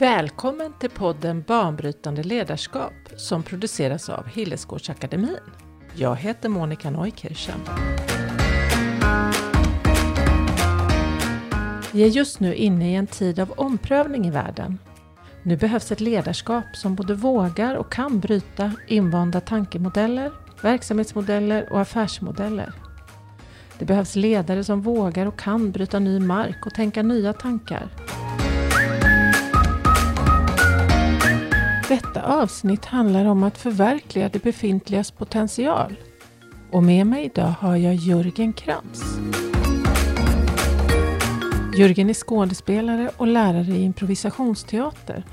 Välkommen till podden Banbrytande ledarskap som produceras av Hillesgårdsakademin. Jag heter Monica Neukirchen. Vi är just nu inne i en tid av omprövning i världen. Nu behövs ett ledarskap som både vågar och kan bryta invanda tankemodeller, verksamhetsmodeller och affärsmodeller. Det behövs ledare som vågar och kan bryta ny mark och tänka nya tankar. Detta avsnitt handlar om att förverkliga det befintligas potential. Och med mig idag har jag Jörgen Krantz. Jörgen är skådespelare och lärare i improvisationsteater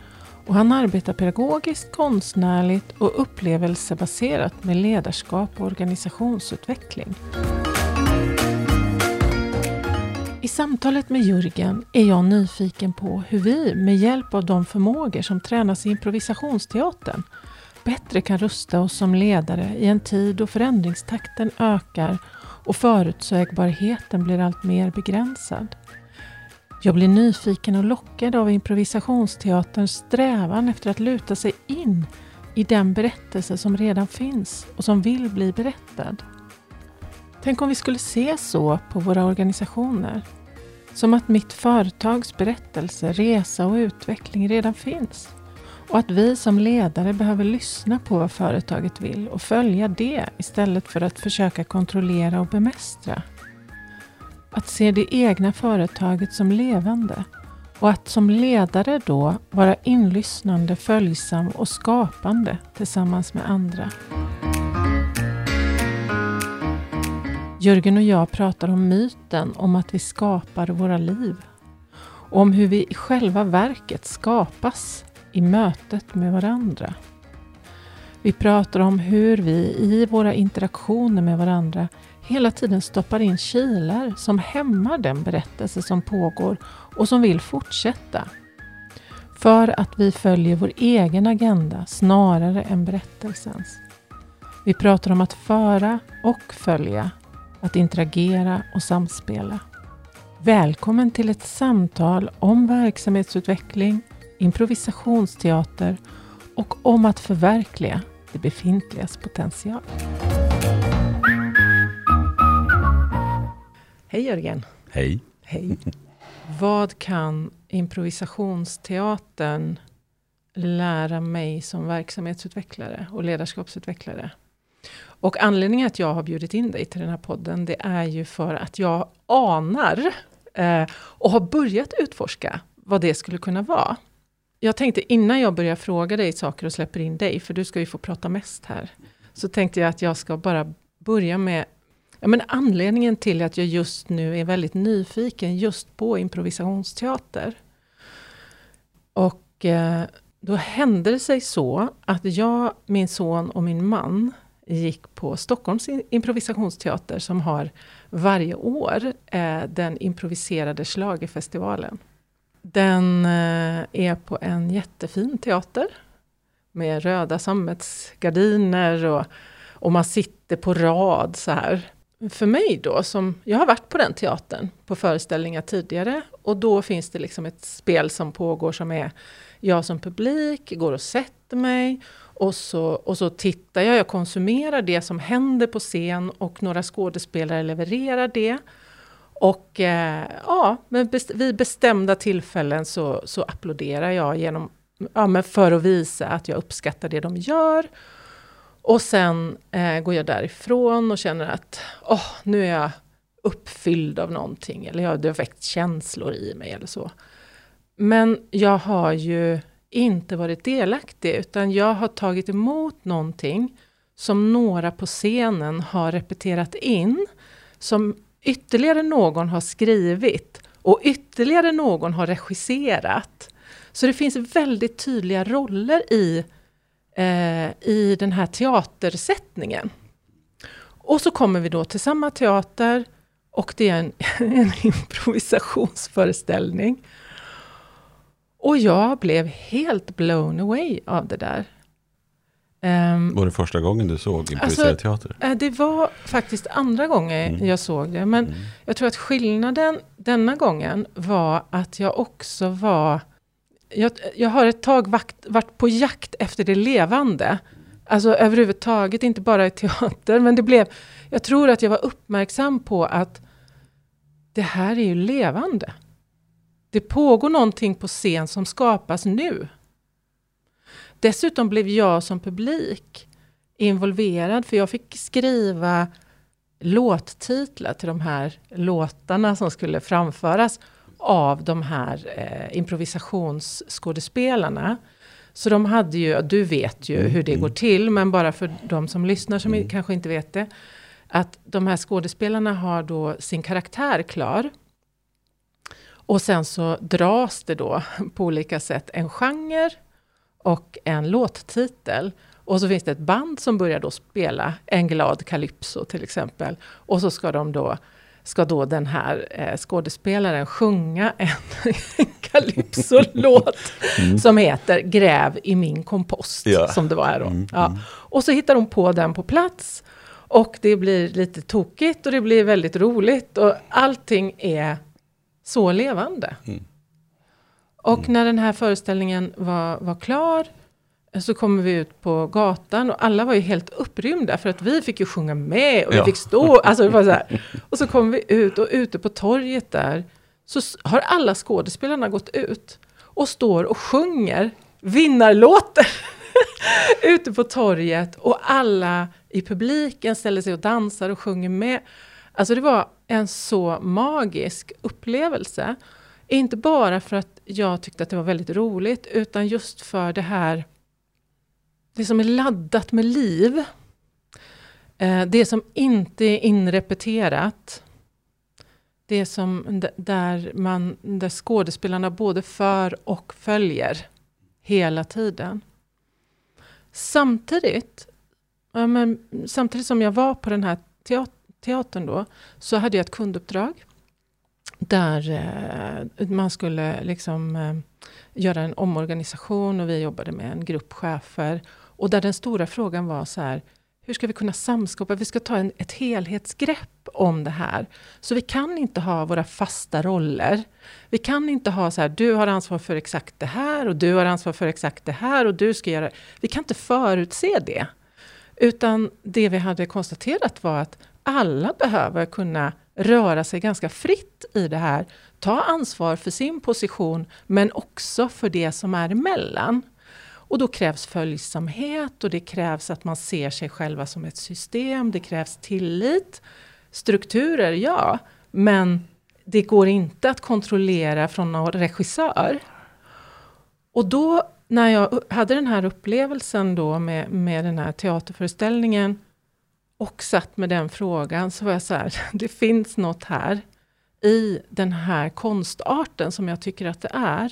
och han arbetar pedagogiskt, konstnärligt och upplevelsebaserat med ledarskap och organisationsutveckling. I samtalet med Jörgen är jag nyfiken på hur vi med hjälp av de förmågor som tränas i improvisationsteatern bättre kan rusta oss som ledare i en tid då förändringstakten ökar och förutsägbarheten blir allt mer begränsad. Jag blir nyfiken och lockad av improvisationsteaterns strävan efter att luta sig in i den berättelse som redan finns och som vill bli berättad. Tänk om vi skulle se så på våra organisationer. Som att mitt företags berättelse, resa och utveckling redan finns. Och att vi som ledare behöver lyssna på vad företaget vill och följa det istället för att försöka kontrollera och bemästra. Att se det egna företaget som levande och att som ledare då vara inlyssnande, följsam och skapande tillsammans med andra. Jörgen och jag pratar om myten om att vi skapar våra liv. Och om hur vi i själva verket skapas i mötet med varandra. Vi pratar om hur vi i våra interaktioner med varandra hela tiden stoppar in kilar som hämmar den berättelse som pågår och som vill fortsätta. För att vi följer vår egen agenda snarare än berättelsens. Vi pratar om att föra och följa att interagera och samspela. Välkommen till ett samtal om verksamhetsutveckling, improvisationsteater och om att förverkliga det befintligas potential. Hej Jörgen! Hej! Hej! Vad kan improvisationsteatern lära mig som verksamhetsutvecklare och ledarskapsutvecklare? Och anledningen att jag har bjudit in dig till den här podden, det är ju för att jag anar eh, och har börjat utforska vad det skulle kunna vara. Jag tänkte innan jag börjar fråga dig saker och släpper in dig, för du ska ju få prata mest här, så tänkte jag att jag ska bara börja med ja, men anledningen till att jag just nu är väldigt nyfiken just på improvisationsteater. Och eh, då hände det sig så att jag, min son och min man gick på Stockholms improvisationsteater som har varje år eh, den improviserade slagerfestivalen. Den eh, är på en jättefin teater med röda sammetsgardiner och, och man sitter på rad så här. För mig då, som jag har varit på den teatern på föreställningar tidigare och då finns det liksom ett spel som pågår som är jag som publik går och sätter mig och så, och så tittar jag, jag konsumerar det som händer på scen och några skådespelare levererar det. Och eh, ja, men best, vid bestämda tillfällen så, så applåderar jag genom, ja, men för att visa att jag uppskattar det de gör. Och sen eh, går jag därifrån och känner att oh, nu är jag uppfylld av någonting, eller jag, det har väckt känslor i mig eller så. Men jag har ju inte varit delaktig, utan jag har tagit emot någonting som några på scenen har repeterat in, som ytterligare någon har skrivit och ytterligare någon har regisserat. Så det finns väldigt tydliga roller i, eh, i den här teatersättningen. Och så kommer vi då till samma teater och det är en, en improvisationsföreställning. Och jag blev helt blown away av det där. Um, var det första gången du såg improviserad alltså, teater? Eh, det var faktiskt andra gången mm. jag såg det. Men mm. jag tror att skillnaden denna gången var att jag också var jag, jag har ett tag vakt, varit på jakt efter det levande. Alltså överhuvudtaget, inte bara i teater. Men det blev, jag tror att jag var uppmärksam på att det här är ju levande. Det pågår någonting på scen som skapas nu. Dessutom blev jag som publik involverad, för jag fick skriva låttitlar till de här låtarna som skulle framföras av de här eh, improvisationsskådespelarna. Så de hade ju, du vet ju hur det går till, men bara för de som lyssnar som mm. kanske inte vet det. Att de här skådespelarna har då sin karaktär klar. Och sen så dras det då på olika sätt en genre och en låttitel. Och så finns det ett band som börjar då spela En glad calypso till exempel. Och så ska de då ska då den här eh, skådespelaren sjunga en, calypso-låt mm. som heter Gräv i min kompost, ja. som det var här då. Mm, ja. Mm. Och så hittar hon på den på plats och det blir lite tokigt och det blir väldigt roligt och allting är så levande. Mm. Och mm. när den här föreställningen var, var klar så kommer vi ut på gatan och alla var ju helt upprymda för att vi fick ju sjunga med och vi ja. fick stå. Alltså det var så här. Och så kommer vi ut och ute på torget där så har alla skådespelarna gått ut och står och sjunger vinnarlåter ute på torget och alla i publiken ställer sig och dansar och sjunger med. Alltså det var en så magisk upplevelse. Inte bara för att jag tyckte att det var väldigt roligt utan just för det här det som är laddat med liv. Eh, det som inte är inrepeterat. Det som där, man, där skådespelarna både för och följer hela tiden. Samtidigt, ja, men, samtidigt som jag var på den här teatern teatern då, så hade jag ett kunduppdrag. Där eh, man skulle liksom eh, göra en omorganisation och vi jobbade med en grupp chefer. Och där den stora frågan var så här, hur ska vi kunna samskapa? Vi ska ta en, ett helhetsgrepp om det här. Så vi kan inte ha våra fasta roller. Vi kan inte ha så här, du har ansvar för exakt det här och du har ansvar för exakt det här och du ska göra... Vi kan inte förutse det. Utan det vi hade konstaterat var att alla behöver kunna röra sig ganska fritt i det här. Ta ansvar för sin position men också för det som är emellan. Och då krävs följsamhet och det krävs att man ser sig själva som ett system. Det krävs tillit. Strukturer, ja. Men det går inte att kontrollera från någon regissör. Och då när jag hade den här upplevelsen då med, med den här teaterföreställningen och satt med den frågan så var jag så här, det finns något här i den här konstarten som jag tycker att det är.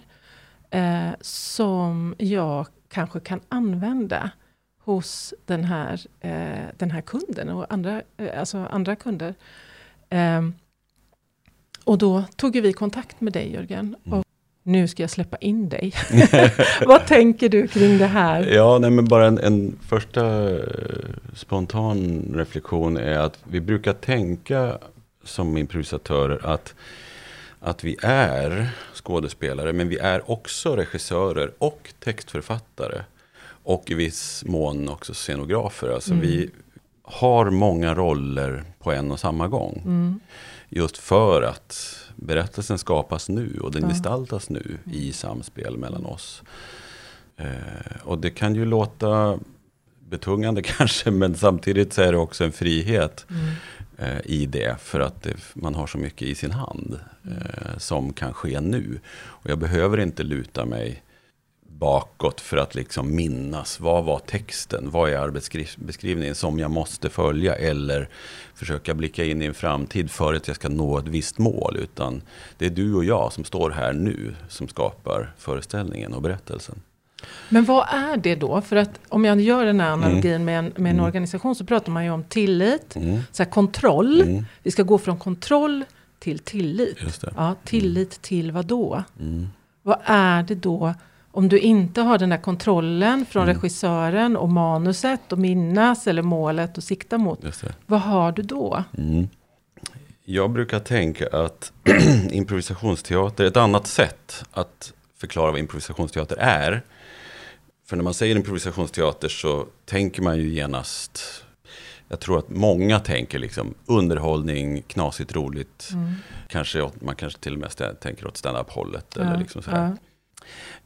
Eh, som jag kanske kan använda hos den här, eh, den här kunden och andra, eh, alltså andra kunder. Eh, och då tog vi kontakt med dig Jörgen. Mm. Nu ska jag släppa in dig. Vad tänker du kring det här? Ja, nej, men bara en, en första eh, spontan reflektion är att vi brukar tänka som improvisatörer att, att vi är skådespelare, men vi är också regissörer och textförfattare. Och i viss mån också scenografer. Alltså mm. vi har många roller på en och samma gång. Mm. Just för att berättelsen skapas nu och den ja. gestaltas nu i samspel mellan oss. Eh, och det kan ju låta betungande kanske, men samtidigt så är det också en frihet. Mm eh, i det. För att det, man har så mycket i sin hand eh, som kan ske nu. Och jag behöver inte luta mig bakåt för att liksom minnas vad var texten, vad är arbetsbeskrivningen som jag måste följa eller försöka blicka in i en framtid för att jag ska nå ett visst mål. Utan det är du och jag som står här nu som skapar föreställningen och berättelsen. Men vad är det då? För att om jag gör den här mm. analogin mm. med en, med en mm. organisation så pratar man ju om tillit, mm. så här kontroll. Mm. Vi ska gå från kontroll till tillit. Ja, tillit mm. till vad då? Vad är det då? Om du inte har den där kontrollen från regissören och manuset och minnas eller målet och sikta mot. Vad har du då? Jag brukar tänka att improvisationsteater är ett annat sätt att förklara vad improvisationsteater är. För när man säger improvisationsteater så tänker man ju genast jag tror att många tänker liksom underhållning, knasigt roligt. Mm. Kanske, man kanske till och med tänker åt stand-up-hållet. Ja, eller liksom sådär. Ja.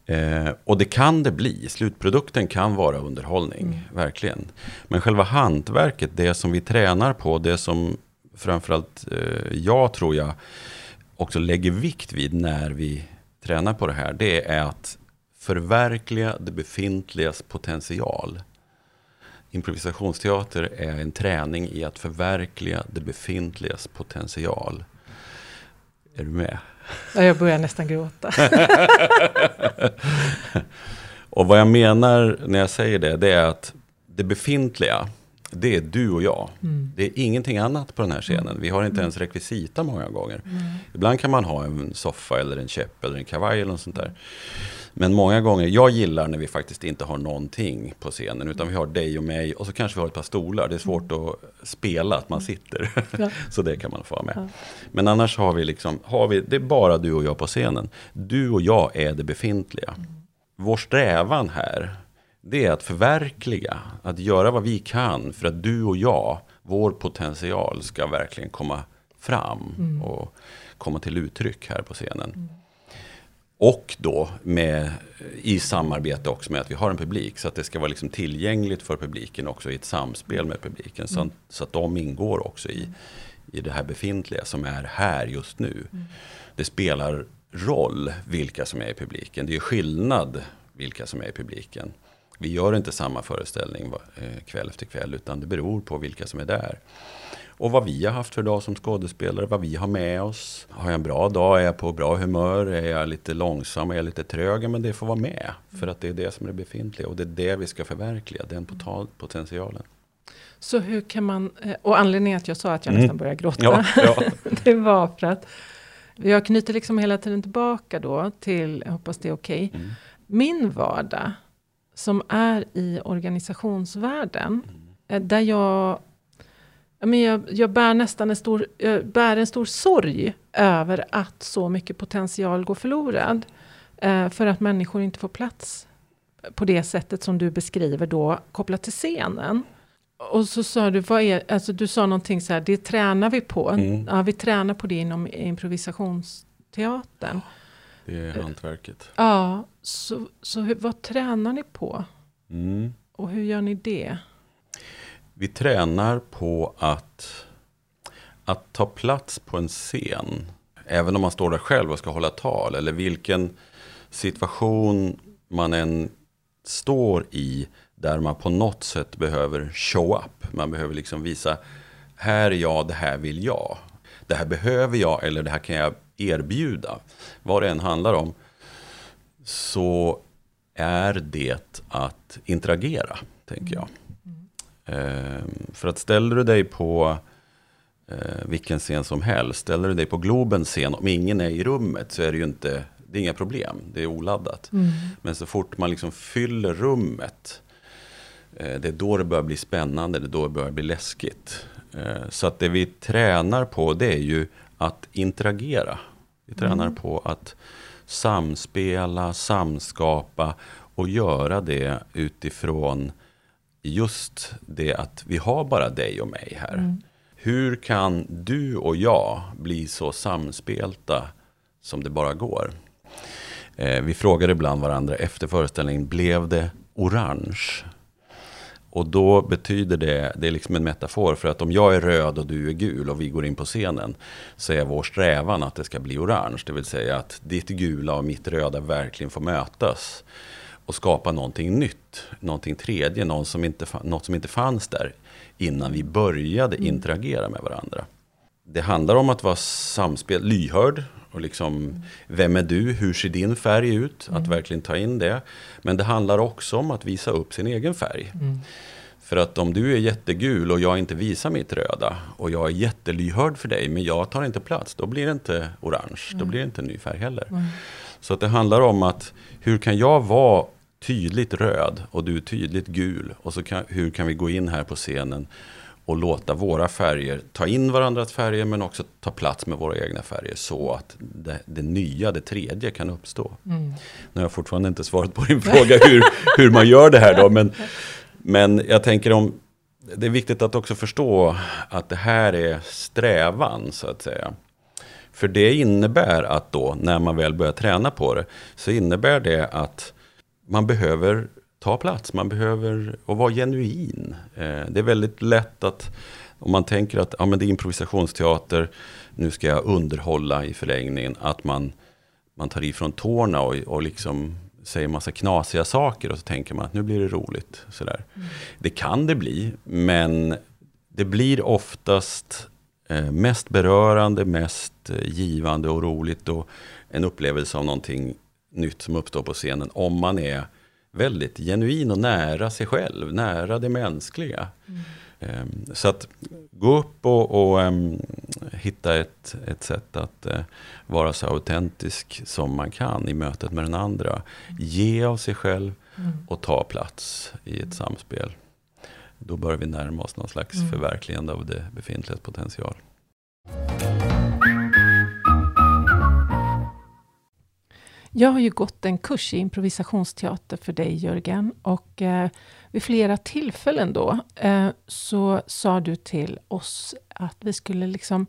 Eh, och det kan det bli. Slutprodukten kan vara underhållning, mm. verkligen. Men själva hantverket, det som vi tränar på, det som framförallt eh, jag tror jag också lägger vikt vid när vi tränar på det här. Det är att förverkliga det befintligas potential. Improvisationsteater är en träning i att förverkliga det befintligas potential. Är du med? Ja, jag börjar nästan gråta. och vad jag menar när jag säger det, det är att det befintliga, det är du och jag. Mm. Det är ingenting annat på den här scenen. Vi har inte mm. ens rekvisita många gånger. Mm. Ibland kan man ha en soffa eller en käpp eller en kavaj eller något sånt där. Men många gånger, jag gillar när vi faktiskt inte har någonting på scenen. Utan vi har dig och mig och så kanske vi har ett par stolar. Det är svårt mm. att spela att man sitter. Ja. så det kan man få med. Ja. Men annars har vi liksom, har vi, det är bara du och jag på scenen. Du och jag är det befintliga. Mm. Vår strävan här, det är att förverkliga. Att göra vad vi kan för att du och jag, vår potential ska verkligen komma fram. Mm. Och komma till uttryck här på scenen. Mm. Och då med, i samarbete också med att vi har en publik. Så att det ska vara liksom tillgängligt för publiken också i ett samspel med publiken. Så, mm. så att de ingår också i, i det här befintliga som är här just nu. Mm. Det spelar roll vilka som är i publiken. Det är skillnad vilka som är i publiken. Vi gör inte samma föreställning eh, kväll efter kväll utan det beror på vilka som är där. Och vad vi har haft för dag som skådespelare, vad vi har med oss. Har jag en bra dag, är jag på bra humör, är jag lite långsam, är jag lite trög, men det får vara med. För att det är det som är befintliga och det är det vi ska förverkliga, den potentialen. Så hur kan man, eh, och anledningen att jag sa att jag mm. nästan började gråta, ja, ja. det var för att jag knyter liksom hela tiden tillbaka då till, jag hoppas det är okej, okay, mm. min vardag som är i organisationsvärlden, mm. Eh, där jag men jag, jag, bär nästan en stor, jag bär en stor sorg över att så mycket potential går förlorad. Eh, för att människor inte får plats på det sättet som du beskriver då kopplat till scenen. Och så sa du, vad är, alltså du sa någonting så här, det tränar vi på. Mm. Ja, vi tränar på det inom improvisationsteatern. Det är hantverket. Ja, så, så vad tränar ni på? Mm. Och hur gör ni det? Vi tränar på att, att ta plats på en scen. Även om man står där själv och ska hålla tal. Eller vilken situation man än står i. Där man på något sätt behöver show up. Man behöver liksom visa. Här är jag, det här vill jag. Det här behöver jag eller det här kan jag erbjuda. Vad det än handlar om. Så är det att interagera, tänker jag. Ehm, för att ställer du dig på eh, vilken scen som helst, ställer du dig på Globens scen, om ingen är i rummet så är det ju inte, det är inga problem, det är oladdat. Mm. Men så fort man liksom fyller rummet, eh, det är då det börjar bli spännande, det är då det börjar bli läskigt. Eh, så att det vi tränar på det är ju att interagera. Vi tränar mm. på att samspela, samskapa och göra det utifrån just det att vi har bara dig och mig här. Mm. Hur kan du och jag bli så samspelta som det bara går? Eh, vi frågade ibland varandra efter föreställningen, blev det orange? Och då betyder det, det är liksom en metafor för att om jag är röd och du är gul och vi går in på scenen så är vår strävan att det ska bli orange. Det vill säga att ditt gula och mitt röda verkligen får mötas och skapa någonting nytt, någonting tredje, något som inte, något som inte fanns där innan vi började mm. interagera med varandra. Det handlar om att vara samspel, lyhörd och liksom, mm. vem är du, hur ser din färg ut? Mm. Att verkligen ta in det. Men det handlar också om att visa upp sin egen färg. Mm. För att om du är jättegul och jag inte visar mitt röda och jag är jättelyhörd för dig men jag tar inte plats, då blir det inte orange, då blir det inte en ny färg heller. Så att det handlar om att hur kan jag vara tydligt röd och du är tydligt gul. Och så kan, hur kan vi gå in här på scenen och låta våra färger ta in varandras färger men också ta plats med våra egna färger så att det, det nya, det tredje kan uppstå. Mm. Nu har jag fortfarande inte svarat på din fråga hur, hur man gör det här då. Men, men jag tänker om det är viktigt att också förstå att det här är strävan så att säga. För det innebär att då, när man väl börjar träna på det, så innebär det att man behöver ta plats, man behöver och vara genuin. Eh, det är väldigt lätt att, om man tänker att ja, men det är improvisationsteater, nu ska jag underhålla i förlängningen, att man, man tar ifrån tårna och, och liksom säger massa knasiga saker och så tänker man att nu blir det roligt. Sådär. Mm. Det kan det bli, men det blir oftast eh, mest berörande, mest eh, givande och roligt och en upplevelse av någonting nytt som uppstår på scenen om man är väldigt genuin och nära sig själv, nära det mänskliga. Mm. Um, så att gå upp och, och um, hitta ett, ett sätt att uh, vara så autentisk som man kan i mötet med den andra. Ge av sig själv mm. och ta plats i ett samspel. Då börjar vi närma oss någon slags mm. förverkligande av det befintliga potential. Jag har ju gått en kurs i improvisationsteater för dig Jörgen och eh, vid flera tillfällen då eh, så sa du till oss att vi skulle liksom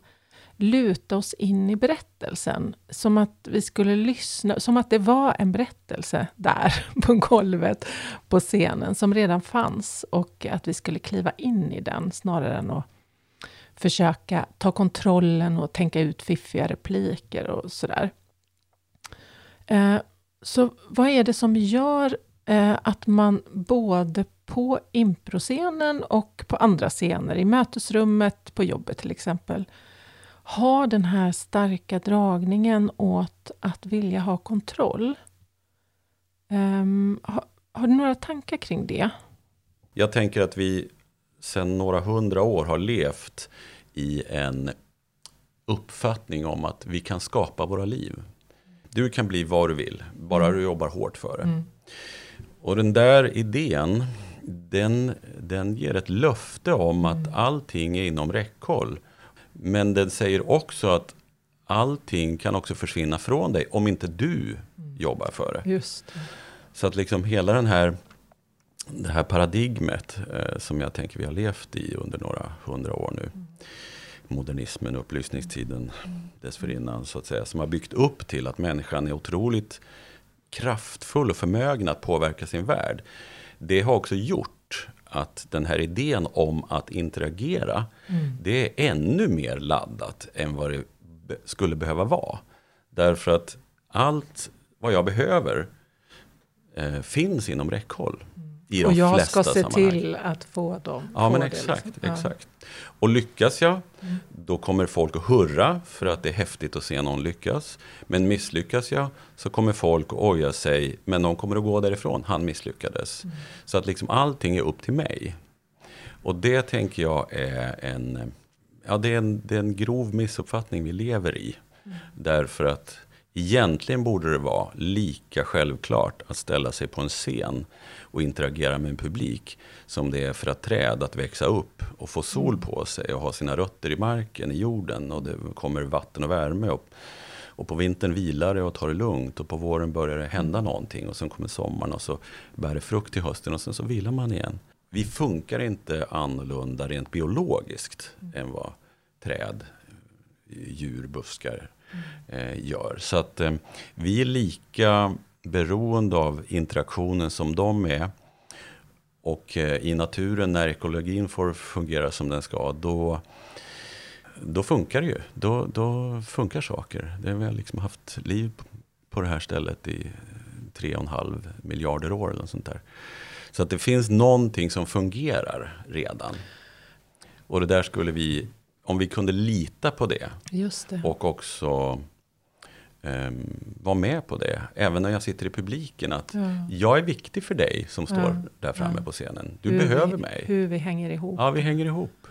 luta oss in i berättelsen. Som att vi skulle lyssna, som att det var en berättelse där på golvet på scenen som redan fanns och att vi skulle kliva in i den snarare än att försöka ta kontrollen och tänka ut fiffiga repliker och sådär. Eh, så vad är det som gör eh, att man både på improscenen och på andra scener, i mötesrummet, på jobbet till exempel, har den här starka dragningen åt att vilja ha kontroll? Ehm, um, har, har, du några tankar kring det? Jag tänker att vi sedan några hundra år har levt i en uppfattning om att vi kan skapa våra liv. Du kan bli vad du vill, bara mm. du jobbar hårt för det. Mm. Och den där idén, den, den ger ett löfte om att mm. allting är inom räckhåll. Men den säger också att allting kan också försvinna från dig om inte du mm. jobbar för det. Just det. Så att liksom hela den här, det här paradigmet eh, som jag tänker vi har levt i under några hundra år nu. Mm modernismen, upplysningstiden dessförinnan så att säga. Som har byggt upp till att människan är otroligt kraftfull och förmögen att påverka sin värld. Det har också gjort att den här idén om att interagera, mm. det är ännu mer laddat än vad det skulle behöva vara. Därför att allt vad jag behöver eh, finns inom räckhåll. I de och jag ska se sammanhang. till att få dem. Ja, men exakt. Liksom. exakt. Och lyckas jag, mm. då kommer folk att hurra för att det är häftigt att se någon lyckas. Men misslyckas jag, så kommer folk att oja sig, men någon kommer att gå därifrån, han misslyckades. Mm. Så att liksom allting är upp till mig. Och det tänker jag är en, ja, det är en, det är en grov missuppfattning vi lever i. Mm. Därför att egentligen borde det vara lika självklart att ställa sig på en scen och interagera med en publik som det är för ett träd att växa upp och få sol mm. på sig och ha sina rötter i marken, i jorden och det kommer vatten och värme. Och, och på vintern vilar det och tar det lugnt och på våren börjar det hända mm. någonting och sen kommer sommaren och så bär det frukt till hösten och sen så vilar man igen. Vi funkar inte annorlunda rent biologiskt mm. än vad träd, djur, buskar eh, gör. Så att eh, vi är lika beroende av interaktionen som de är. Och eh, i naturen när ekologin får fungera som den ska, då, då funkar det ju. Då, då funkar saker. Det vi har liksom haft liv på det här stället i tre och en halv miljarder år eller sånt där. Så att det finns någonting som fungerar redan. Och det där skulle vi, om vi kunde lita på det, det. och också um, vara med på det. Även när jag sitter i publiken. Att ja. jag är viktig för dig som står ja. där framme ja. på scenen. Du hur behöver vi, mig. Hur vi hänger ihop. Ja, vi hänger ihop.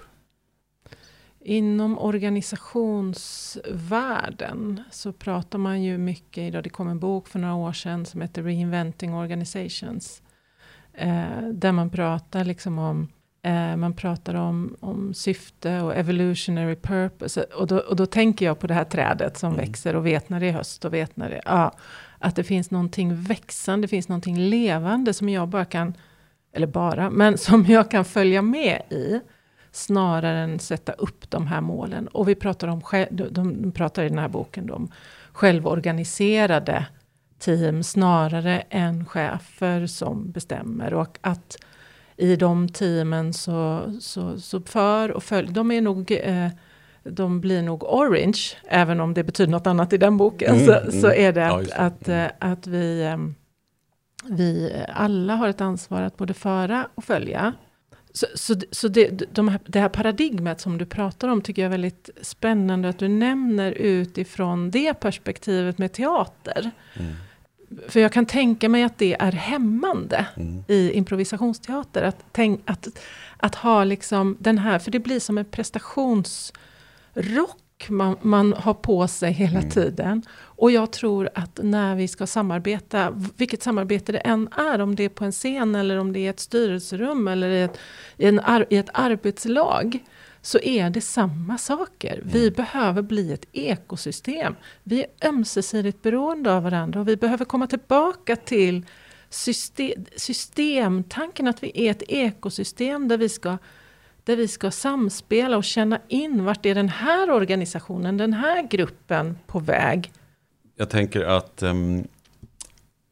Inom organisationsvärlden så pratar man ju mycket idag. Det kom en bok för några år sedan som heter Reinventing Organizations. Eh, där man pratar liksom om Eh, man pratar om, om syfte och evolutionary purpose. Och då, och då tänker jag på det här trädet som mm. växer och vet när det är höst och vet när det är... Ja, att det finns någonting växande, det finns någonting levande som jag bara kan... Eller bara, men som jag kan följa med i. Snarare än sätta upp de här målen. Och vi pratar om, de, pratar i den här boken om självorganiserade team snarare än chefer som bestämmer. Och att i de teamen så, så, så för och följ, de är nog eh, de blir nog orange, även om det betyder något annat i den boken. Mm, så, mm. så är det att, ja, att, eh, att vi, eh, vi alla har ett ansvar att både föra och följa. Så, så, så det, de här, det här paradigmet som du pratar om tycker jag är väldigt spännande att du nämner utifrån det perspektivet med teater. Mm. För jag kan tänka mig att det är hämmande mm. i improvisationsteater. Att, tänk, att, att ha liksom den här, för det blir som en prestationsrock man, man har på sig hela mm. tiden. Och jag tror att när vi ska samarbeta, vilket samarbete det än är, om det är på en scen eller om det är ett styrelserum eller i ett, i en, i ett arbetslag, så är det samma saker. Mm. Vi behöver bli ett ekosystem. Vi är ömsesidigt beroende av varandra och vi behöver komma tillbaka till system, systemtanken att vi är ett ekosystem där vi ska där vi ska samspela och känna in vart är den här organisationen, den här gruppen på väg. Jag tänker att um,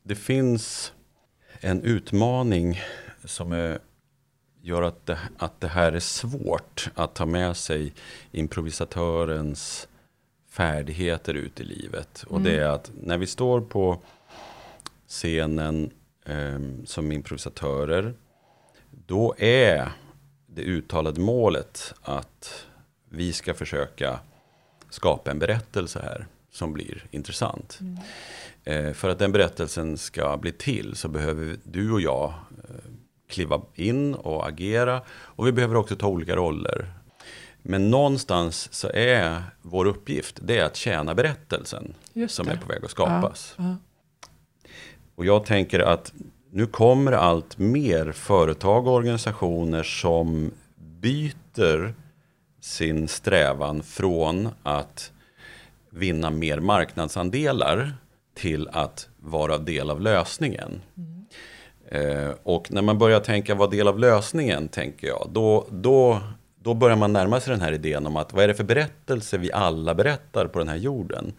det finns en utmaning som är gör att det, att det här är svårt att ta med sig improvisatörens färdigheter ut i livet. Och mm. det är att när vi står på scenen eh, som improvisatörer, då är det uttalade målet att vi ska försöka skapa en berättelse här som blir intressant. Mm. Eh, för att den berättelsen ska bli till så behöver du och jag eh, kliva in och agera. Och vi behöver också ta olika roller. Men någonstans så är vår uppgift det är att tjäna berättelsen som är på väg att skapas. Ja, ja. Och jag tänker att nu kommer allt mer företag och organisationer som byter sin strävan från att vinna mer marknadsandelar till att vara del av lösningen. Mm. Eh, och när man börjar tänka vad del av lösningen, tänker jag, då, då, då börjar man närma sig den här idén om att vad är det för berättelse vi alla berättar på den här jorden?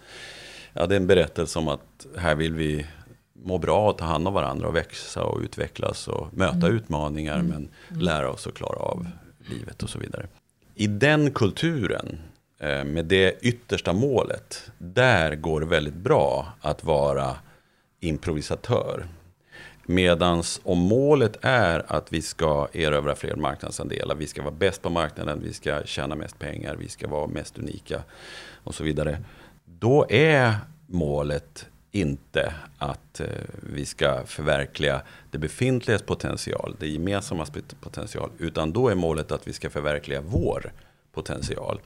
Ja, det är en berättelse om att här vill vi må bra och ta hand om varandra och växa och utvecklas och möta mm. utmaningar mm. men lära oss att klara av livet och så vidare. I den kulturen, eh, med det yttersta målet, där går det väldigt bra att vara improvisatör. Medans om målet är att vi ska erövra fler marknadsandelar, vi ska vara bäst på marknaden, vi ska tjäna mest pengar, vi ska vara mest unika och så vidare. Då är målet inte att eh, vi ska förverkliga det befintligas potential, det gemensamma potential, utan då är målet att vi ska förverkliga vår potential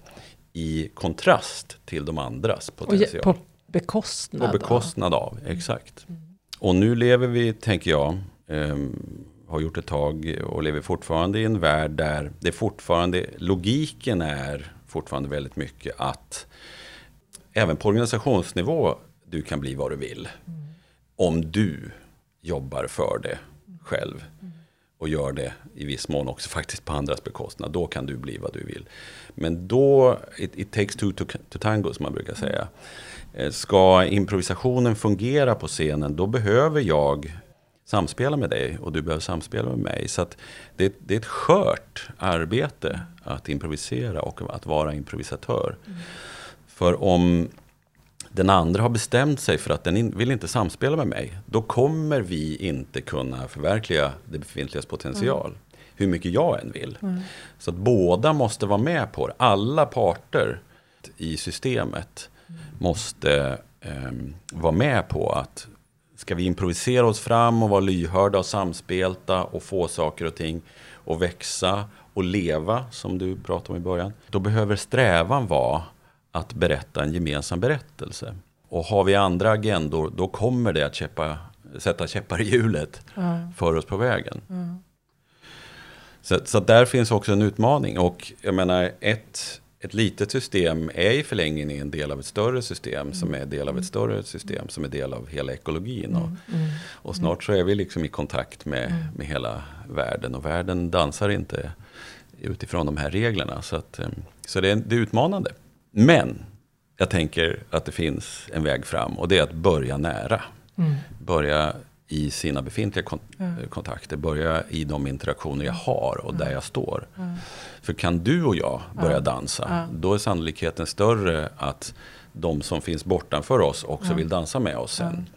i kontrast till de andras potential. Och på bekostnad, på bekostnad av. av exakt. Mm. Och nu lever vi, tänker jag, eh, har gjort ett tag och lever fortfarande i en värld där det fortfarande, logiken är fortfarande väldigt mycket att även på organisationsnivå, du kan bli vad du vill. Mm. Om du jobbar för det själv. Och gör det i viss mån också faktiskt på andras bekostnad. Då kan du bli vad du vill. Men då, it, it takes two to, to tango som man brukar säga. Eh, ska improvisationen fungera på scenen, då behöver jag samspela med dig och du behöver samspela med mig. Så det, det, är ett skört arbete att improvisera och att vara improvisatör. Mm. För om den andra har bestämt sig för att den vill inte samspela med mig, då kommer vi inte kunna förverkliga det befintligas potential. Mm. Hur mycket jag än vill. Mm. Så att båda måste vara med på det. Alla parter i systemet måste eh, vara med på att ska vi improvisera oss fram och vara lyhörda och samspelta och få saker och ting att växa och leva, som du pratade om i början. Då behöver strävan vara att berätta en gemensam berättelse. Och har vi andra agendor, då kommer det att käppa, sätta käppar i hjulet mm. för oss på vägen. Mm. Så, så där finns också en utmaning. Och jag menar, ett, ett litet system är i förlängningen en del av ett större system mm. som är del av ett större system som är del av hela ekologin. Och, mm. mm. och snart så är vi liksom i kontakt med, mm. med hela världen. Och världen dansar inte utifrån de här reglerna. Så, att, eh, så det, är, det är utmanande. Men jag tänker att det finns en väg fram och det är att börja nära. Mm. Börja i sina befintliga kont mm. kontakter, börja i de interaktioner jag har och där jag står. För kan du och jag börja dansa, då är sannolikheten större att de som finns bortanför oss också vill dansa med oss sen.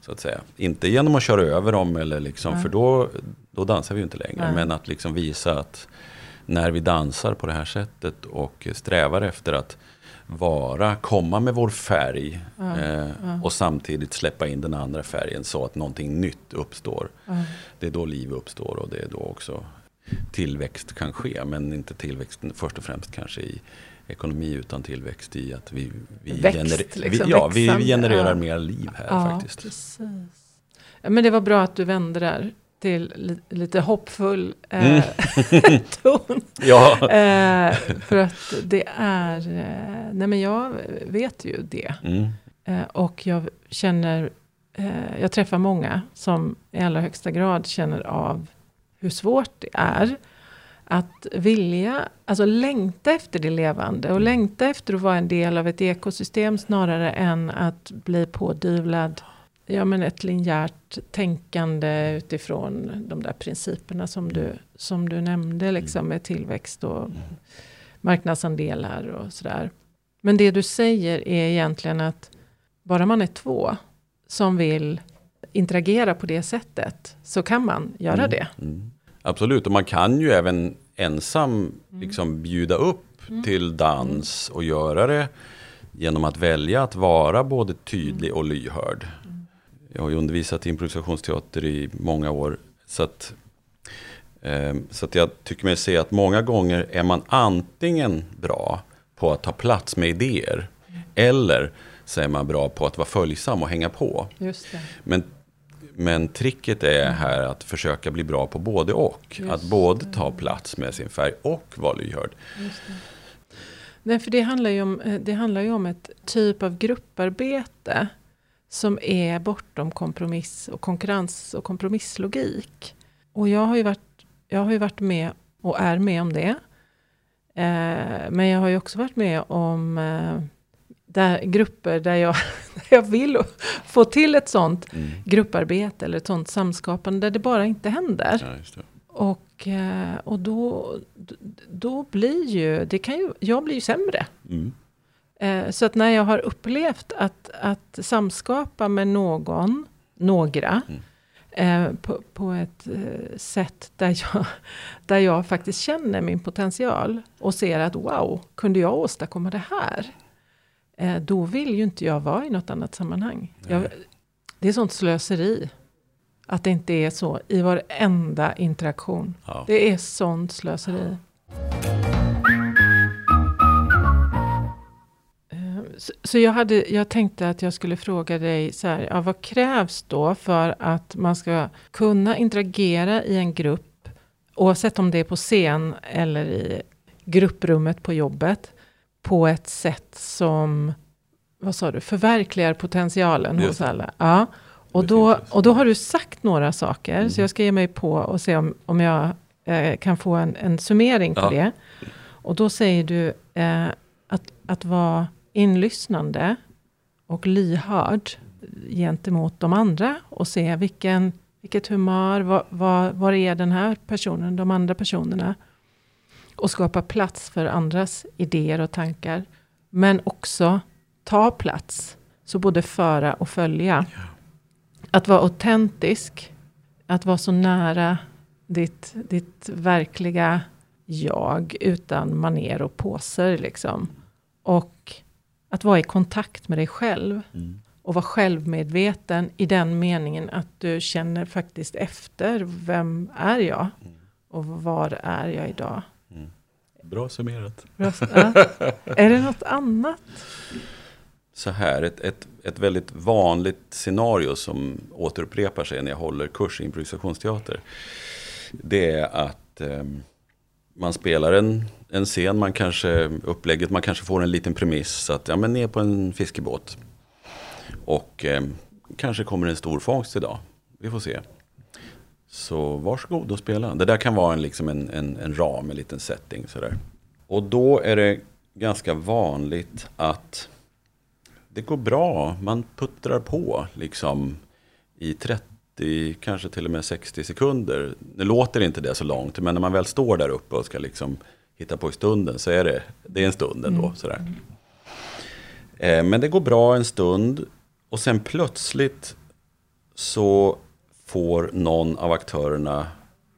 Så att säga. Inte genom att köra över dem, eller liksom, för då, då dansar vi ju inte längre. Men att liksom visa att när vi dansar på det här sättet och strävar efter att vara, komma med vår färg mm. Eh, mm. och samtidigt släppa in den andra färgen så att någonting nytt uppstår. Mm. Det är då liv uppstår och det är då också tillväxt kan ske. Men inte tillväxt först och främst kanske i ekonomi utan tillväxt i att vi, vi, Växt, gener liksom, vi, ja, vi genererar mer liv här ja, faktiskt. Precis. Ja, men det var bra att du vände där till li lite hoppfull eh, mm. ton. ja. eh, för att det är, eh, nej men jag vet ju det. Mm. Eh, och jag känner, eh, jag träffar många som i allra högsta grad känner av hur svårt det är. Att vilja, alltså längta efter det levande och längta efter att vara en del av ett ekosystem snarare än att bli pådyvlad ja, men ett linjärt tänkande utifrån de där principerna som du, som du nämnde, liksom med tillväxt och marknadsandelar och sådär. Men det du säger är egentligen att bara man är två som vill interagera på det sättet så kan man göra mm. det. Mm. Absolut, och man kan ju även ensam mm. liksom bjuda upp mm. till dans och göra det genom att välja att vara både tydlig och lyhörd. Jag har ju undervisat i improvisationsteater i många år. Så att, eh, så att jag tycker mig se att många gånger är man antingen bra på att ta plats med idéer. Mm. Eller så är man bra på att vara följsam och hänga på. Men, men tricket är här att försöka bli bra på både och. Just att både ta plats med sin färg och vara lyhörd. Nej, för det handlar, ju om, eh, det handlar ju om ett typ av grupparbete som är bortom kompromiss och konkurrens och kompromisslogik. Och jag har ju varit, jag har ju varit med och är med om det. Eh, men jag har ju också varit med om eh, där, grupper där jag, där jag vill få till ett sånt mm. grupparbete eller ett sånt samskapande där det bara inte händer. Ja, och, eh, och då, då blir ju, det kan ju, jag blir ju sämre. Mm. Eh, så att när jag har upplevt att, att samskapa med någon, några, mm. eh, på, på, ett sätt där jag, där jag faktiskt känner min potential och ser att wow, kunde jag åstadkomma det här? Eh, då vill ju inte jag vara i något annat sammanhang. Jag, det är sånt slöseri. Att det inte är så i varenda interaktion. Ja. Det är sånt slöseri. Så, så, jag, hade, jag tänkte att jag skulle fråga dig så här, ja, vad krävs då för att man ska kunna interagera i en grupp, oavsett om det är på scen eller i grupprummet på jobbet, på ett sätt som, vad sa du, förverkligar potentialen Just. hos alla. Ja. Och, då, och då har du sagt några saker, mm. så jag ska ge mig på och se om, om jag eh, kan få en, en summering på ja. det. Och då säger du eh, att, att vara inlyssnande och lyhörd gentemot de andra och se vilken, vilket humör, var, var, var är den här personen, de andra personerna. Och skapa plats för andras idéer och tankar. Men också ta plats. Så både föra och följa. Att vara autentisk. Att vara så nära ditt, ditt verkliga jag utan maner och påser. Liksom. Och att vara i kontakt med dig själv. Mm. Och vara självmedveten i den meningen att du känner faktiskt efter. Vem är jag? Mm. Och var är jag idag? Bra summerat. Bra, ja. är det något annat? Så här, ett, ett, ett väldigt vanligt scenario som återupprepar sig när jag håller kurs i improvisationsteater. Det är att eh, man spelar en, en scen, man kanske, upplägget, man kanske får en liten premiss. Att ja, men ner på en fiskebåt. Och eh, kanske kommer en stor fångst idag. Vi får se. Så varsågod och spela. Det där kan vara en, liksom en, en, en ram, en liten setting. Sådär. Och då är det ganska vanligt att det går bra. Man puttrar på liksom i 30, kanske till och med 60 sekunder. Nu låter inte det så långt, men när man väl står där uppe och ska liksom hitta på i stunden så är det, det är en stund ändå. Mm. Sådär. Eh, men det går bra en stund och sen plötsligt så får någon av aktörerna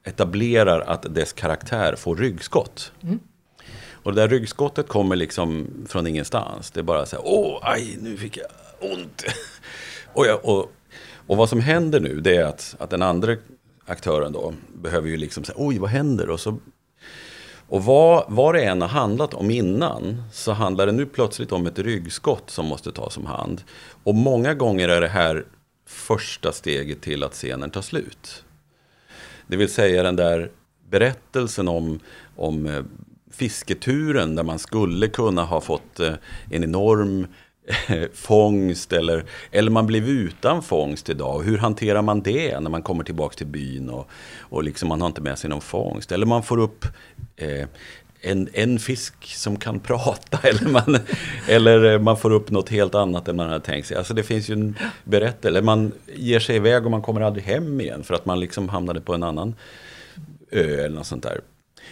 etablerar att dess karaktär får ryggskott. Mm. Och det där ryggskottet kommer liksom från ingenstans. Det är bara så här, åh, aj, nu fick jag ont. och, jag, och, och vad som händer nu, det är att, att den andra aktören då behöver ju liksom säga, oj, vad händer? Och, så, och vad, vad det än har handlat om innan, så handlar det nu plötsligt om ett ryggskott som måste tas om hand. Och många gånger är det här första steget till att scenen tar slut. Det vill säga den där berättelsen om, om eh, fisketuren där man skulle kunna ha fått eh, en enorm eh, fångst eller, eller man blev utan fångst idag. Hur hanterar man det när man kommer tillbaka till byn och, och liksom man har inte med sig någon fångst? Eller man får upp eh, en, en fisk som kan prata eller man, eller man får upp något helt annat än man hade tänkt sig. Alltså det finns ju en berättelse, eller man ger sig iväg och man kommer aldrig hem igen för att man liksom hamnade på en annan ö eller något sånt där.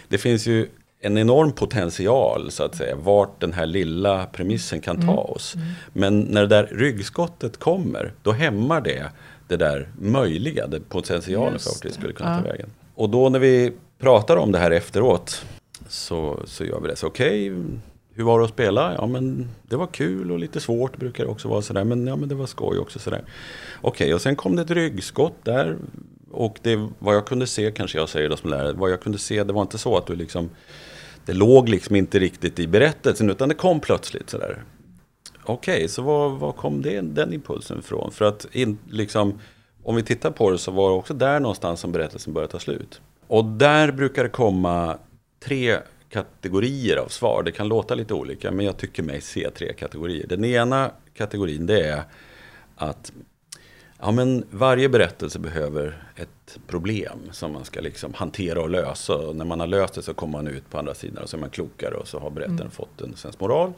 Det finns ju en enorm potential så att säga, vart den här lilla premissen kan ta mm. oss. Mm. Men när det där ryggskottet kommer, då hämmar det det där möjliga, det potentialen för vart det skulle kunna ja. ta vägen. Och då när vi pratar om det här efteråt så, så gör vi det. Så okej, okay, hur var det att spela? Ja men det var kul och lite svårt brukar det också vara sådär. Men ja men det var skoj också sådär. Okej, okay, och sen kom det ett ryggskott där. Och det, vad jag kunde se, kanske jag säger då som lärare, vad jag kunde se, det var inte så att du liksom det låg liksom inte riktigt i berättelsen utan det kom plötsligt sådär. Okej, okay, så var, var kom det, den impulsen ifrån? För att in, liksom, om vi tittar på det så var det också där någonstans som berättelsen började ta slut. Och där brukar det komma tre kategorier av svar. Det kan låta lite olika men jag tycker mig se tre kategorier. Den ena kategorin det är att Ja, men varje berättelse behöver ett problem som man ska liksom hantera och lösa. Och när man har löst det så kommer man ut på andra sidan och så är man klokare och så har berättaren mm. fått en sensmoral.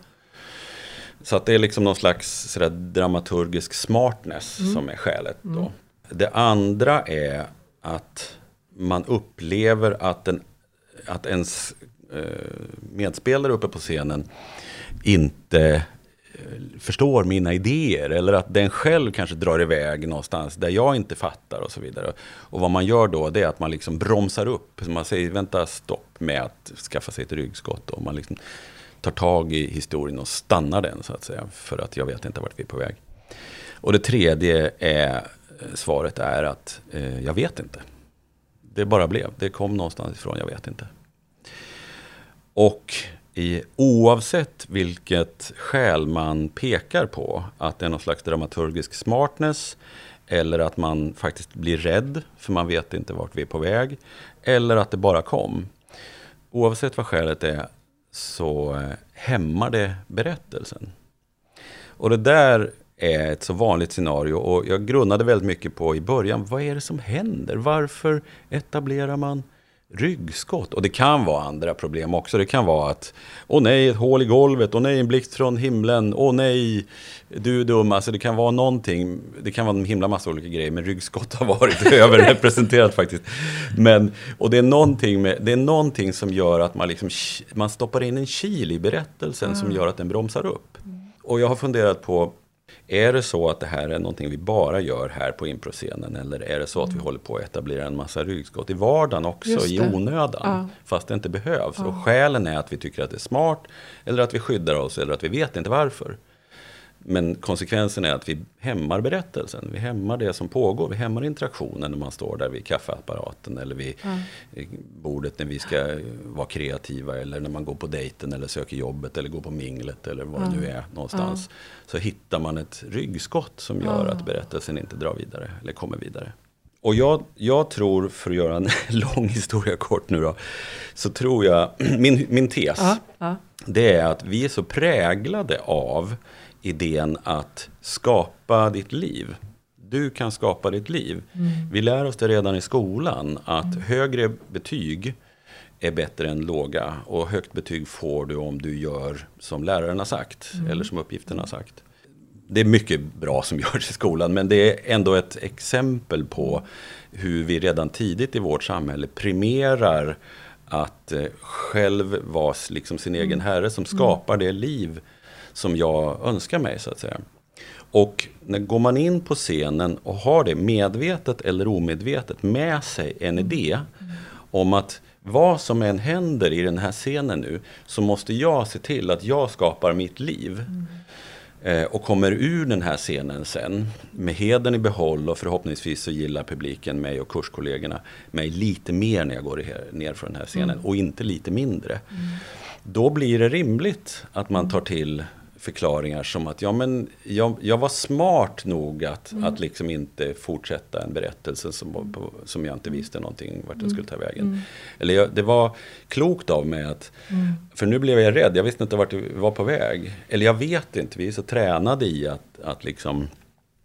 Så att det är liksom någon slags sådär dramaturgisk smartness mm. som är skälet. Då. Mm. Det andra är att man upplever att, den, att ens eh, medspelare uppe på scenen inte eh, förstår mina idéer eller att den själv kanske drar iväg någonstans där jag inte fattar och så vidare. Och vad man gör då det är att man liksom bromsar upp. man säger vänta stopp med att skaffa sig ett ryggskott. Och man liksom tar tag i historien och stannar den så att säga. För att jag vet inte vart vi är på väg. Och det tredje är, eh, svaret är att eh, jag vet inte. Det bara blev. Det kom någonstans ifrån, jag vet inte. Och i, oavsett vilket skäl man pekar på, att det är någon slags dramaturgisk smartness, eller att man faktiskt blir rädd, för man vet inte vart vi är på väg, eller att det bara kom. Oavsett vad skälet är, så eh, hämmar det berättelsen. Och det där är ett så vanligt scenario och jag grunnade väldigt mycket på i början, vad är det som händer? Varför etablerar man ryggskott. Och det kan vara andra problem också. Det kan vara att, åh nej, ett hål i golvet, åh nej, en blixt från himlen, åh nej, du är dum. Alltså det kan vara någonting, det kan vara en himla massa olika grejer, men ryggskott har varit överrepresenterat faktiskt. Men, och det är, någonting med, det är någonting som gör att man, liksom, man stoppar in en kil i berättelsen mm. som gör att den bromsar upp. Och jag har funderat på, är det så att det här är någonting vi bara gör här på improscenen eller är det så att vi mm. håller på att etablera en massa ryggskott i vardagen också i onödan? Ja. Fast det inte behövs. Ja. Och skälen är att vi tycker att det är smart eller att vi skyddar oss eller att vi vet inte varför. Men konsekvensen är att vi hämmar berättelsen. Vi hämmar det som pågår. Vi hämmar interaktionen när man står där vid kaffeapparaten eller vid ja. bordet när vi ska vara kreativa. Eller när man går på dejten eller söker jobbet eller går på minglet eller vad ja. det nu är någonstans. Ja. Så hittar man ett ryggskott som gör att berättelsen inte drar vidare eller kommer vidare. och jag, jag tror, för att göra en lång historia kort nu då, så tror jag, min, min tes, Ja, ja. det är att vi är så präglade av idén att skapa ditt liv. Du kan skapa ditt liv. Vi lär oss det redan i skolan, att högre betyg är bättre än låga. Och högt betyg får du om du gör som läraren har sagt, eller som uppgiften har sagt. Det är mycket bra som görs i skolan, men det är ändå ett exempel på hur vi redan tidigt i vårt samhälle primerar att eh, själv vara liksom sin egen herre som skapar det liv som jag önskar mig så att säga. Och när går man in på scenen och har det medvetet eller omedvetet med sig en idé om att vad som än händer i den här scenen nu så måste jag se till att jag skapar mitt liv. Eh, och kommer ur den här scenen sen med heden i behåll och förhoppningsvis så gillar publiken mig och kurskollegorna mig lite mer när jag går ner från den här scenen och inte lite mindre. Då blir det rimligt att man tar till förklaringar som att ja, men jag, jag var smart nog att, att liksom inte fortsätta en berättelse som, på, som jag inte visste någonting vart den skulle ta vägen. Eller jag, det var klokt av mig att, för nu blev jag rädd, jag visste inte vart det var på väg. Eller jag vet inte, vi är så tränade i att, att liksom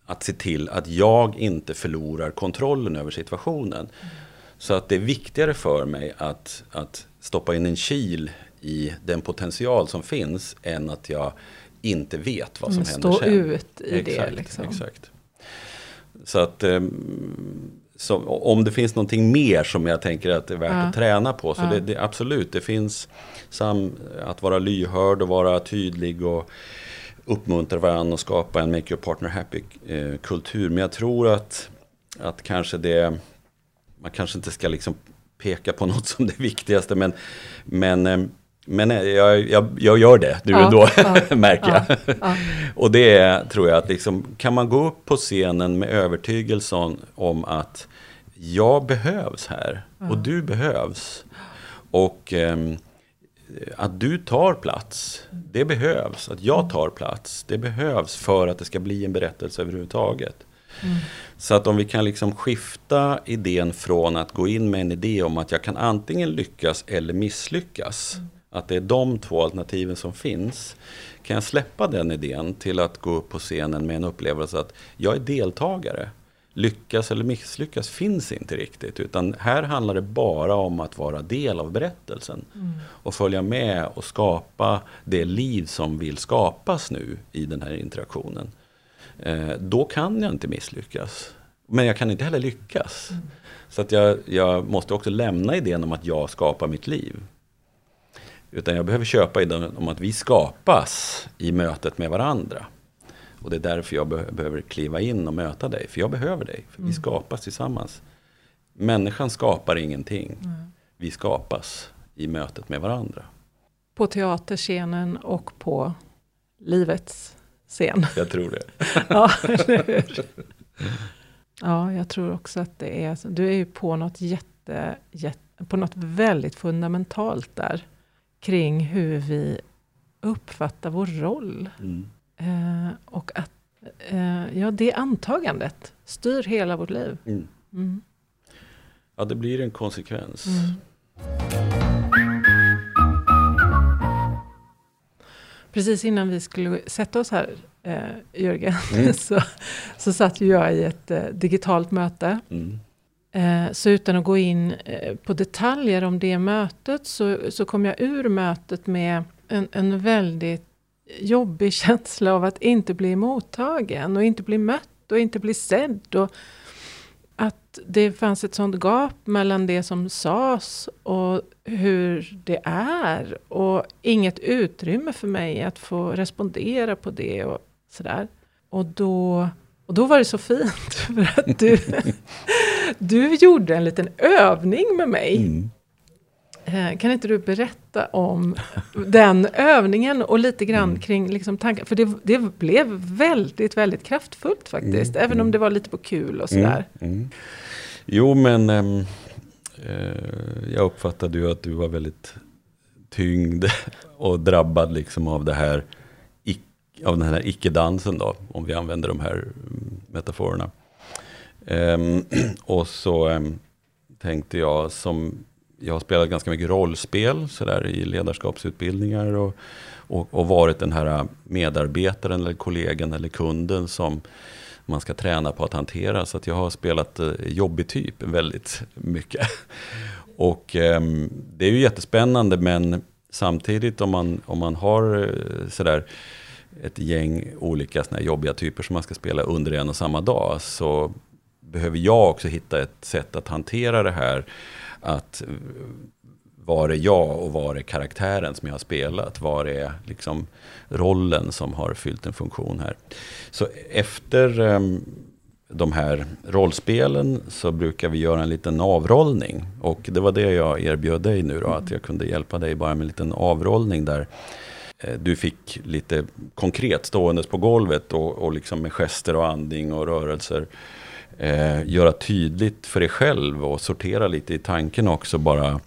att se till att jag inte förlorar kontrollen över situationen. Så att det är viktigare för mig att, att stoppa in en kil i den potential som finns än att jag inte vet vad som Mm, händer stå sen. ut i det, exakt, liksom. Exakt. Så att ehm, så, om det finns någonting mer som jag tänker att det är värt Ja. att träna på. Så Ja. det, det, absolut, det finns sam, att vara lyhörd och vara tydlig och uppmuntra varandra och skapa en make your partner happy eh, kultur. Men jag tror att, att kanske det, man kanske inte ska liksom peka på något som det viktigaste. Men, men, eh, men eh, jag, jag, jag gör det nu Ja, ändå, ja, märker jag. Ja. Och det är, tror jag, att liksom, kan man gå upp på scenen med övertygelsen om att jag behövs här och du behövs. Och ehm, att du tar plats, det behövs. Att jag tar plats, det behövs för att det ska bli en berättelse överhuvudtaget. Så att om vi kan liksom skifta idén från att gå in med en idé om att jag kan antingen lyckas eller misslyckas. Att det är de två alternativen som finns. Kan jag släppa den idén till att gå upp på scenen med en upplevelse att jag är deltagare. Lyckas eller misslyckas finns inte riktigt. Utan här handlar det bara om att vara del av berättelsen. Och följa med och skapa det liv som vill skapas nu i den här interaktionen. Eh, då kan jag inte misslyckas. Men jag kan inte heller lyckas. Så att jag, jag måste också lämna idén om att jag skapar mitt liv. Utan jag behöver köpa idén om att vi skapas i mötet med varandra. Och det är därför jag be- behöver kliva in och möta dig. För jag behöver dig. För vi skapas tillsammans. Människan skapar ingenting. Vi skapas i mötet med varandra. På teaterscenen och på livets scen. Jag tror det. Ja, ja, jag tror också att det är så. Du är ju på något jätte, jätte, på något väldigt fundamentalt där. Kring hur vi uppfattar vår roll. Mm. Eh, och att eh, ja, det antagandet styr hela vårt liv. Mm. Mm. Ja, det blir en konsekvens. Mm. Precis innan vi skulle sätta oss här, eh, Jörgen, Mm. så, så satt jag i ett eh, digitalt möte. Eh, så utan att gå in eh, på detaljer om det mötet så, så kom jag ur mötet med en, en väldigt jobbig känsla av att inte bli mottagen och inte bli mött och inte bli sedd. Och att det fanns ett sånt gap mellan det som sades och hur det är. Och inget utrymme för mig att få respondera på det och sådär. Och då, och då var det så fint för att du, du gjorde en liten övning med mig. Mm. Eh, Kan inte du berätta om den övningen och lite grann Mm. kring liksom tankar? För det, det blev väldigt, väldigt kraftfullt faktiskt. Mm, Även om mm. det var lite på kul och sådär. Mm, mm. Jo, men ehm, eh, jag uppfattade ju att du var väldigt tyngd och drabbad liksom av det här av den här icke-dansen då, om vi använder de här mm, metaforerna. Um, och så um, tänkte jag som jag har spelat ganska mycket rollspel så där, i ledarskapsutbildningar och, och, och, varit den här äh, medarbetaren eller kollegan eller kunden som man ska träna på att hantera. Så att jag har spelat eh, jobbig typ väldigt mycket. Och eh, det är ju jättespännande men samtidigt om man, om man har äh, sådär ett gäng olika såna jobbiga typer som man ska spela under en och samma dag så behöver jag också hitta ett sätt att hantera det här. Att eh, var är jag och var är karaktären som jag har spelat? Var är liksom rollen som har fyllt en funktion här? Så efter um, de här rollspelen så brukar vi göra en liten avrollning. Och det var det jag erbjöd dig nu då, att jag kunde hjälpa dig bara med en liten avrollning där eh, du fick lite konkret ståendes på golvet och, och liksom med gester och andning och rörelser eh, göra tydligt för dig själv och sortera lite i tanken också bara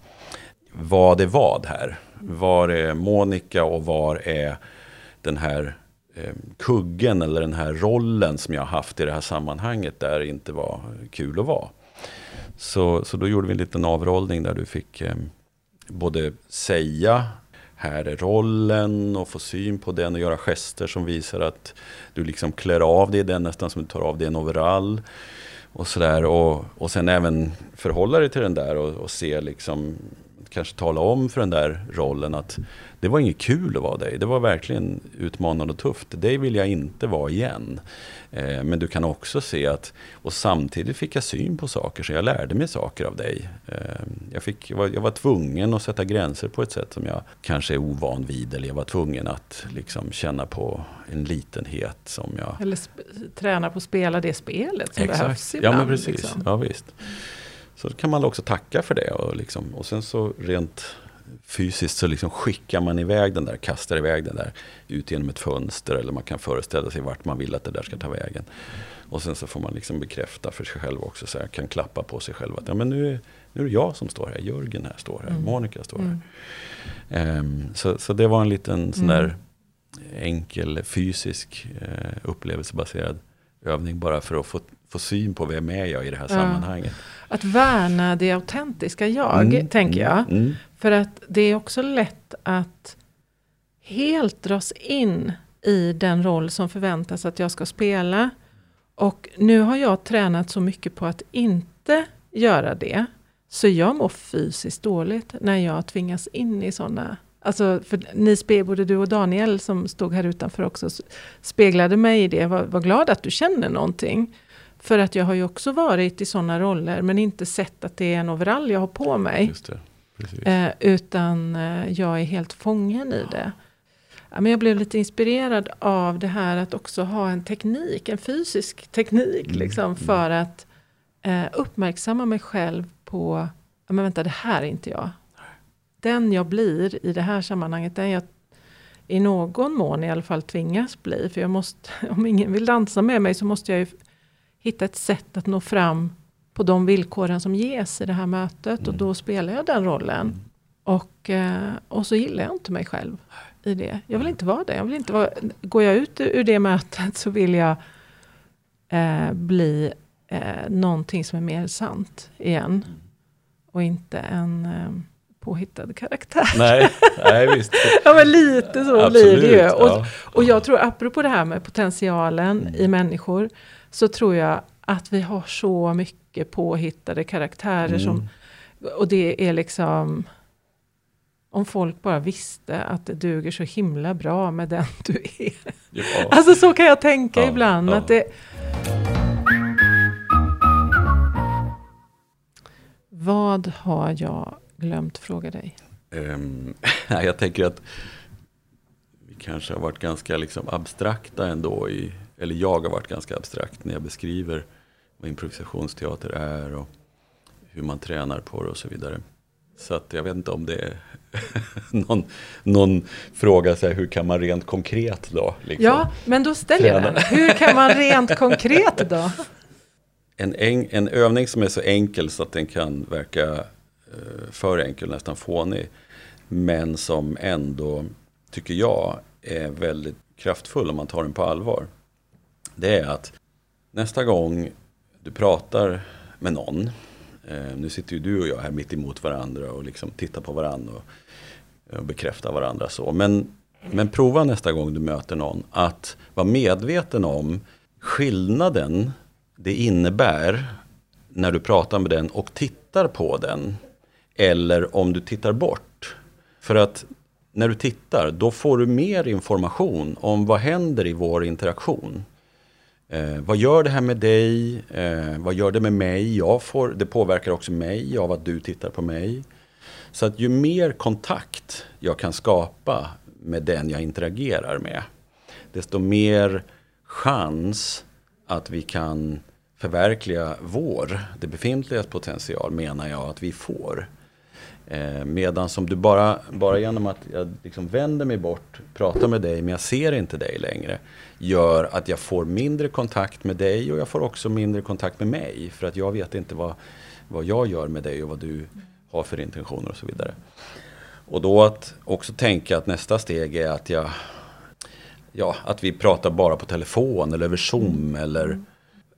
vad är vad här? Var är Monica och var är den här eh, kuggen eller den här rollen som jag haft i det här sammanhanget där det inte var kul att vara. Så, så då gjorde vi en liten avrollning där du fick eh, både säga här är rollen och få syn på den och göra gester som visar att du liksom klär av dig den nästan som du tar av dig en overall. Och sådär. Och, och sen även förhålla dig till den där och, och se liksom kanske tala om för den där rollen att det var inget kul att vara dig. Det var verkligen utmanande och tufft. Det vill jag inte vara igen. Eh, men du kan också se att, och samtidigt fick jag syn på saker, så jag lärde mig saker av dig. Eh, jag, fick, jag, var, jag var tvungen att sätta gränser på ett sätt som jag kanske är ovan vid. Eller jag var tvungen att liksom känna på en litenhet som jag... Eller träna på att spela det spelet som Exakt. behövs ibland. Ja, men precis. Liksom. Ja, visst. Så kan man också tacka för det. Och, liksom, och sen så rent fysiskt så liksom skickar man iväg den där, kastar iväg den där ut genom ett fönster. Eller man kan föreställa sig vart man vill att det där ska ta vägen. Och sen så får man liksom bekräfta för sig själv också. Så jag kan klappa på sig själv att ja, men nu, är, nu är det jag som står här. Jörgen här står här. Mm. Monica står här. Mm. Um, så, så det var en liten sån där mm. enkel fysisk uh, upplevelsebaserad övning bara för att få, få syn på vem är jag i det här ja. sammanhanget. Att värna det autentiska jag, mm, tänker jag. Mm, mm. För att det är också lätt att helt dras in i den roll som förväntas att jag ska spela. Och nu har jag tränat så mycket på att inte göra det. Så jag mår fysiskt dåligt när jag tvingas in i sådana Alltså, för ni, både du och Daniel som stod här utanför också, speglade mig i det. Var, var glad att du känner någonting. För att jag har ju också varit i sådana roller, men inte sett att det är en overall jag har på mig. Eh, utan eh, jag är helt fången i det. Ja, men jag blev lite inspirerad av det här att också ha en teknik, en fysisk teknik, mm. liksom, mm. för att eh, uppmärksamma mig själv på, ja, men vänta det här är inte jag den jag blir i det här sammanhanget, den jag i någon mån i alla fall tvingas bli. För jag måste, om ingen vill dansa med mig så måste jag ju hitta ett sätt att nå fram på de villkoren som ges i det här mötet. Mm. Och då spelar jag den rollen. Mm. Och, eh, och så gillar jag inte mig själv i det. Jag vill inte vara det. Jag vill inte vara, går jag ut ur det mötet så vill jag eh, bli eh, någonting som är mer sant igen. Mm. Och inte en eh, påhittad karaktär. Nej, nej visst. ja men lite så Absolut, blir det ju. Och, ja. och jag tror apropå det här med potentialen mm. i människor. Så tror jag att vi har så mycket påhittade karaktärer mm. som och det är liksom om folk bara visste att det duger så himla bra med den du är. Ja. Alltså så kan jag tänka ja, ibland. Att det, vad har jag glömt fråga dig? Um, jag tänker att vi kanske har varit ganska liksom abstrakta ändå. I, eller jag har varit ganska abstrakt när jag beskriver vad improvisationsteater är och hur man tränar på det och så vidare. Så att jag vet inte om det är någon, någon fråga, så här, hur kan man rent konkret då? Liksom, ja, men då ställer jag den. Hur kan man rent konkret då? En, en, en övning som är så enkel så att den kan verka Eh, för enkel, nästan fånig. Men som ändå, tycker jag, är väldigt kraftfull om man tar den på allvar. Det är att nästa gång du pratar med någon. Eh, nu sitter ju du och jag här mitt emot varandra och liksom tittar på varandra och, och bekräftar varandra så. Men, men prova nästa gång du möter någon att vara medveten om skillnaden det innebär när du pratar med den och tittar på den. Eller om du tittar bort. För att när du tittar, då får du mer information om vad händer i vår interaktion. Eh, vad gör det här med dig? Eh, vad gör det med mig? Jag får, det påverkar också mig av att du tittar på mig. Så att ju mer kontakt jag kan skapa med den jag interagerar med, desto mer chans att vi kan förverkliga vår, det befintliga potential, menar jag att vi får. Eh, medan som du bara, bara genom att jag liksom vänder mig bort, pratar med dig men jag ser inte dig längre. Gör att jag får mindre kontakt med dig och jag får också mindre kontakt med mig. För att jag vet inte vad, vad jag gör med dig och vad du har för intentioner och så vidare. Och då att också tänka att nästa steg är att jag Ja, att vi pratar bara på telefon eller över zoom eller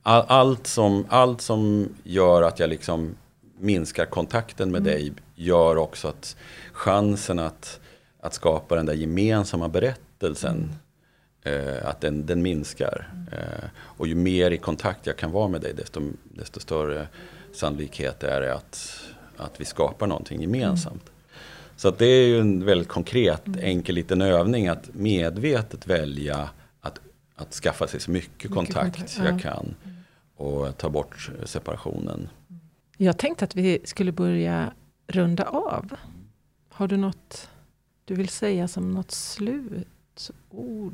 all, allt, som, allt som gör att jag liksom minskar kontakten med mm. dig gör också att chansen att, att skapa den där gemensamma berättelsen mm. eh, att den, den minskar. Mm. Eh, och ju mer i kontakt jag kan vara med dig desto, desto större sannolikhet är det att, att vi skapar någonting gemensamt. Mm. Så att det är ju en väldigt konkret, mm. enkel liten övning att medvetet välja att, att skaffa sig så mycket, mycket kontakt, kontakt jag ja. kan. Och ta bort separationen. Jag tänkte att vi skulle börja runda av. Har du något du vill säga som något slutord?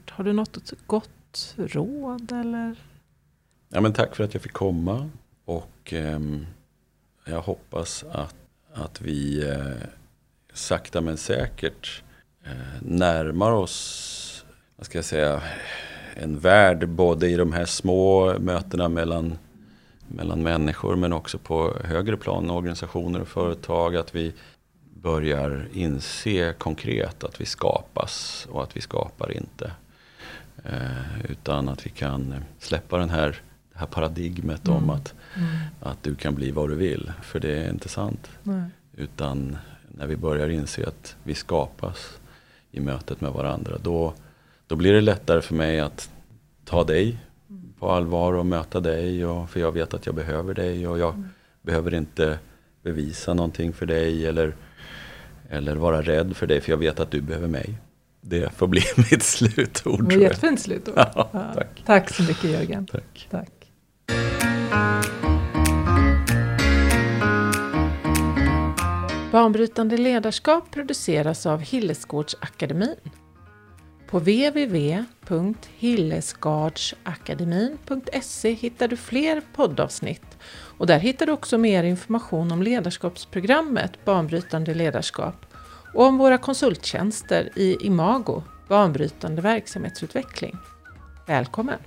Har du något gott råd eller? Ja, men tack för att jag fick komma. Och eh, jag hoppas att, att vi eh, sakta men säkert eh, närmar oss, vad ska jag säga, en värld både i de här små mötena mellan mellan människor men också på högre plan, organisationer och företag. Att vi börjar inse konkret att vi skapas och att vi skapar inte. Eh, utan att vi kan släppa den här, det här paradigmet mm. om att, mm. att du kan bli vad du vill. För det är inte sant. Nej. Utan när vi börjar inse att vi skapas i mötet med varandra. Då, då blir det lättare för mig att ta dig på allvar och möta dig. Och, för jag vet att jag behöver dig och jag mm. behöver inte bevisa någonting för dig eller, eller vara rädd för dig för jag vet att du behöver mig. Det får bli mitt slutord. Det var jättefint slutord. Ja, ja. Tack. tack så mycket Jörgen. Tack. tack. Banbrytande ledarskap produceras av Hillesgårdsakademin. På www.hillesgardsakademin.se hittar du fler poddavsnitt och där hittar du också mer information om ledarskapsprogrammet Banbrytande ledarskap och om våra konsulttjänster i Imago, banbrytande verksamhetsutveckling. Välkommen!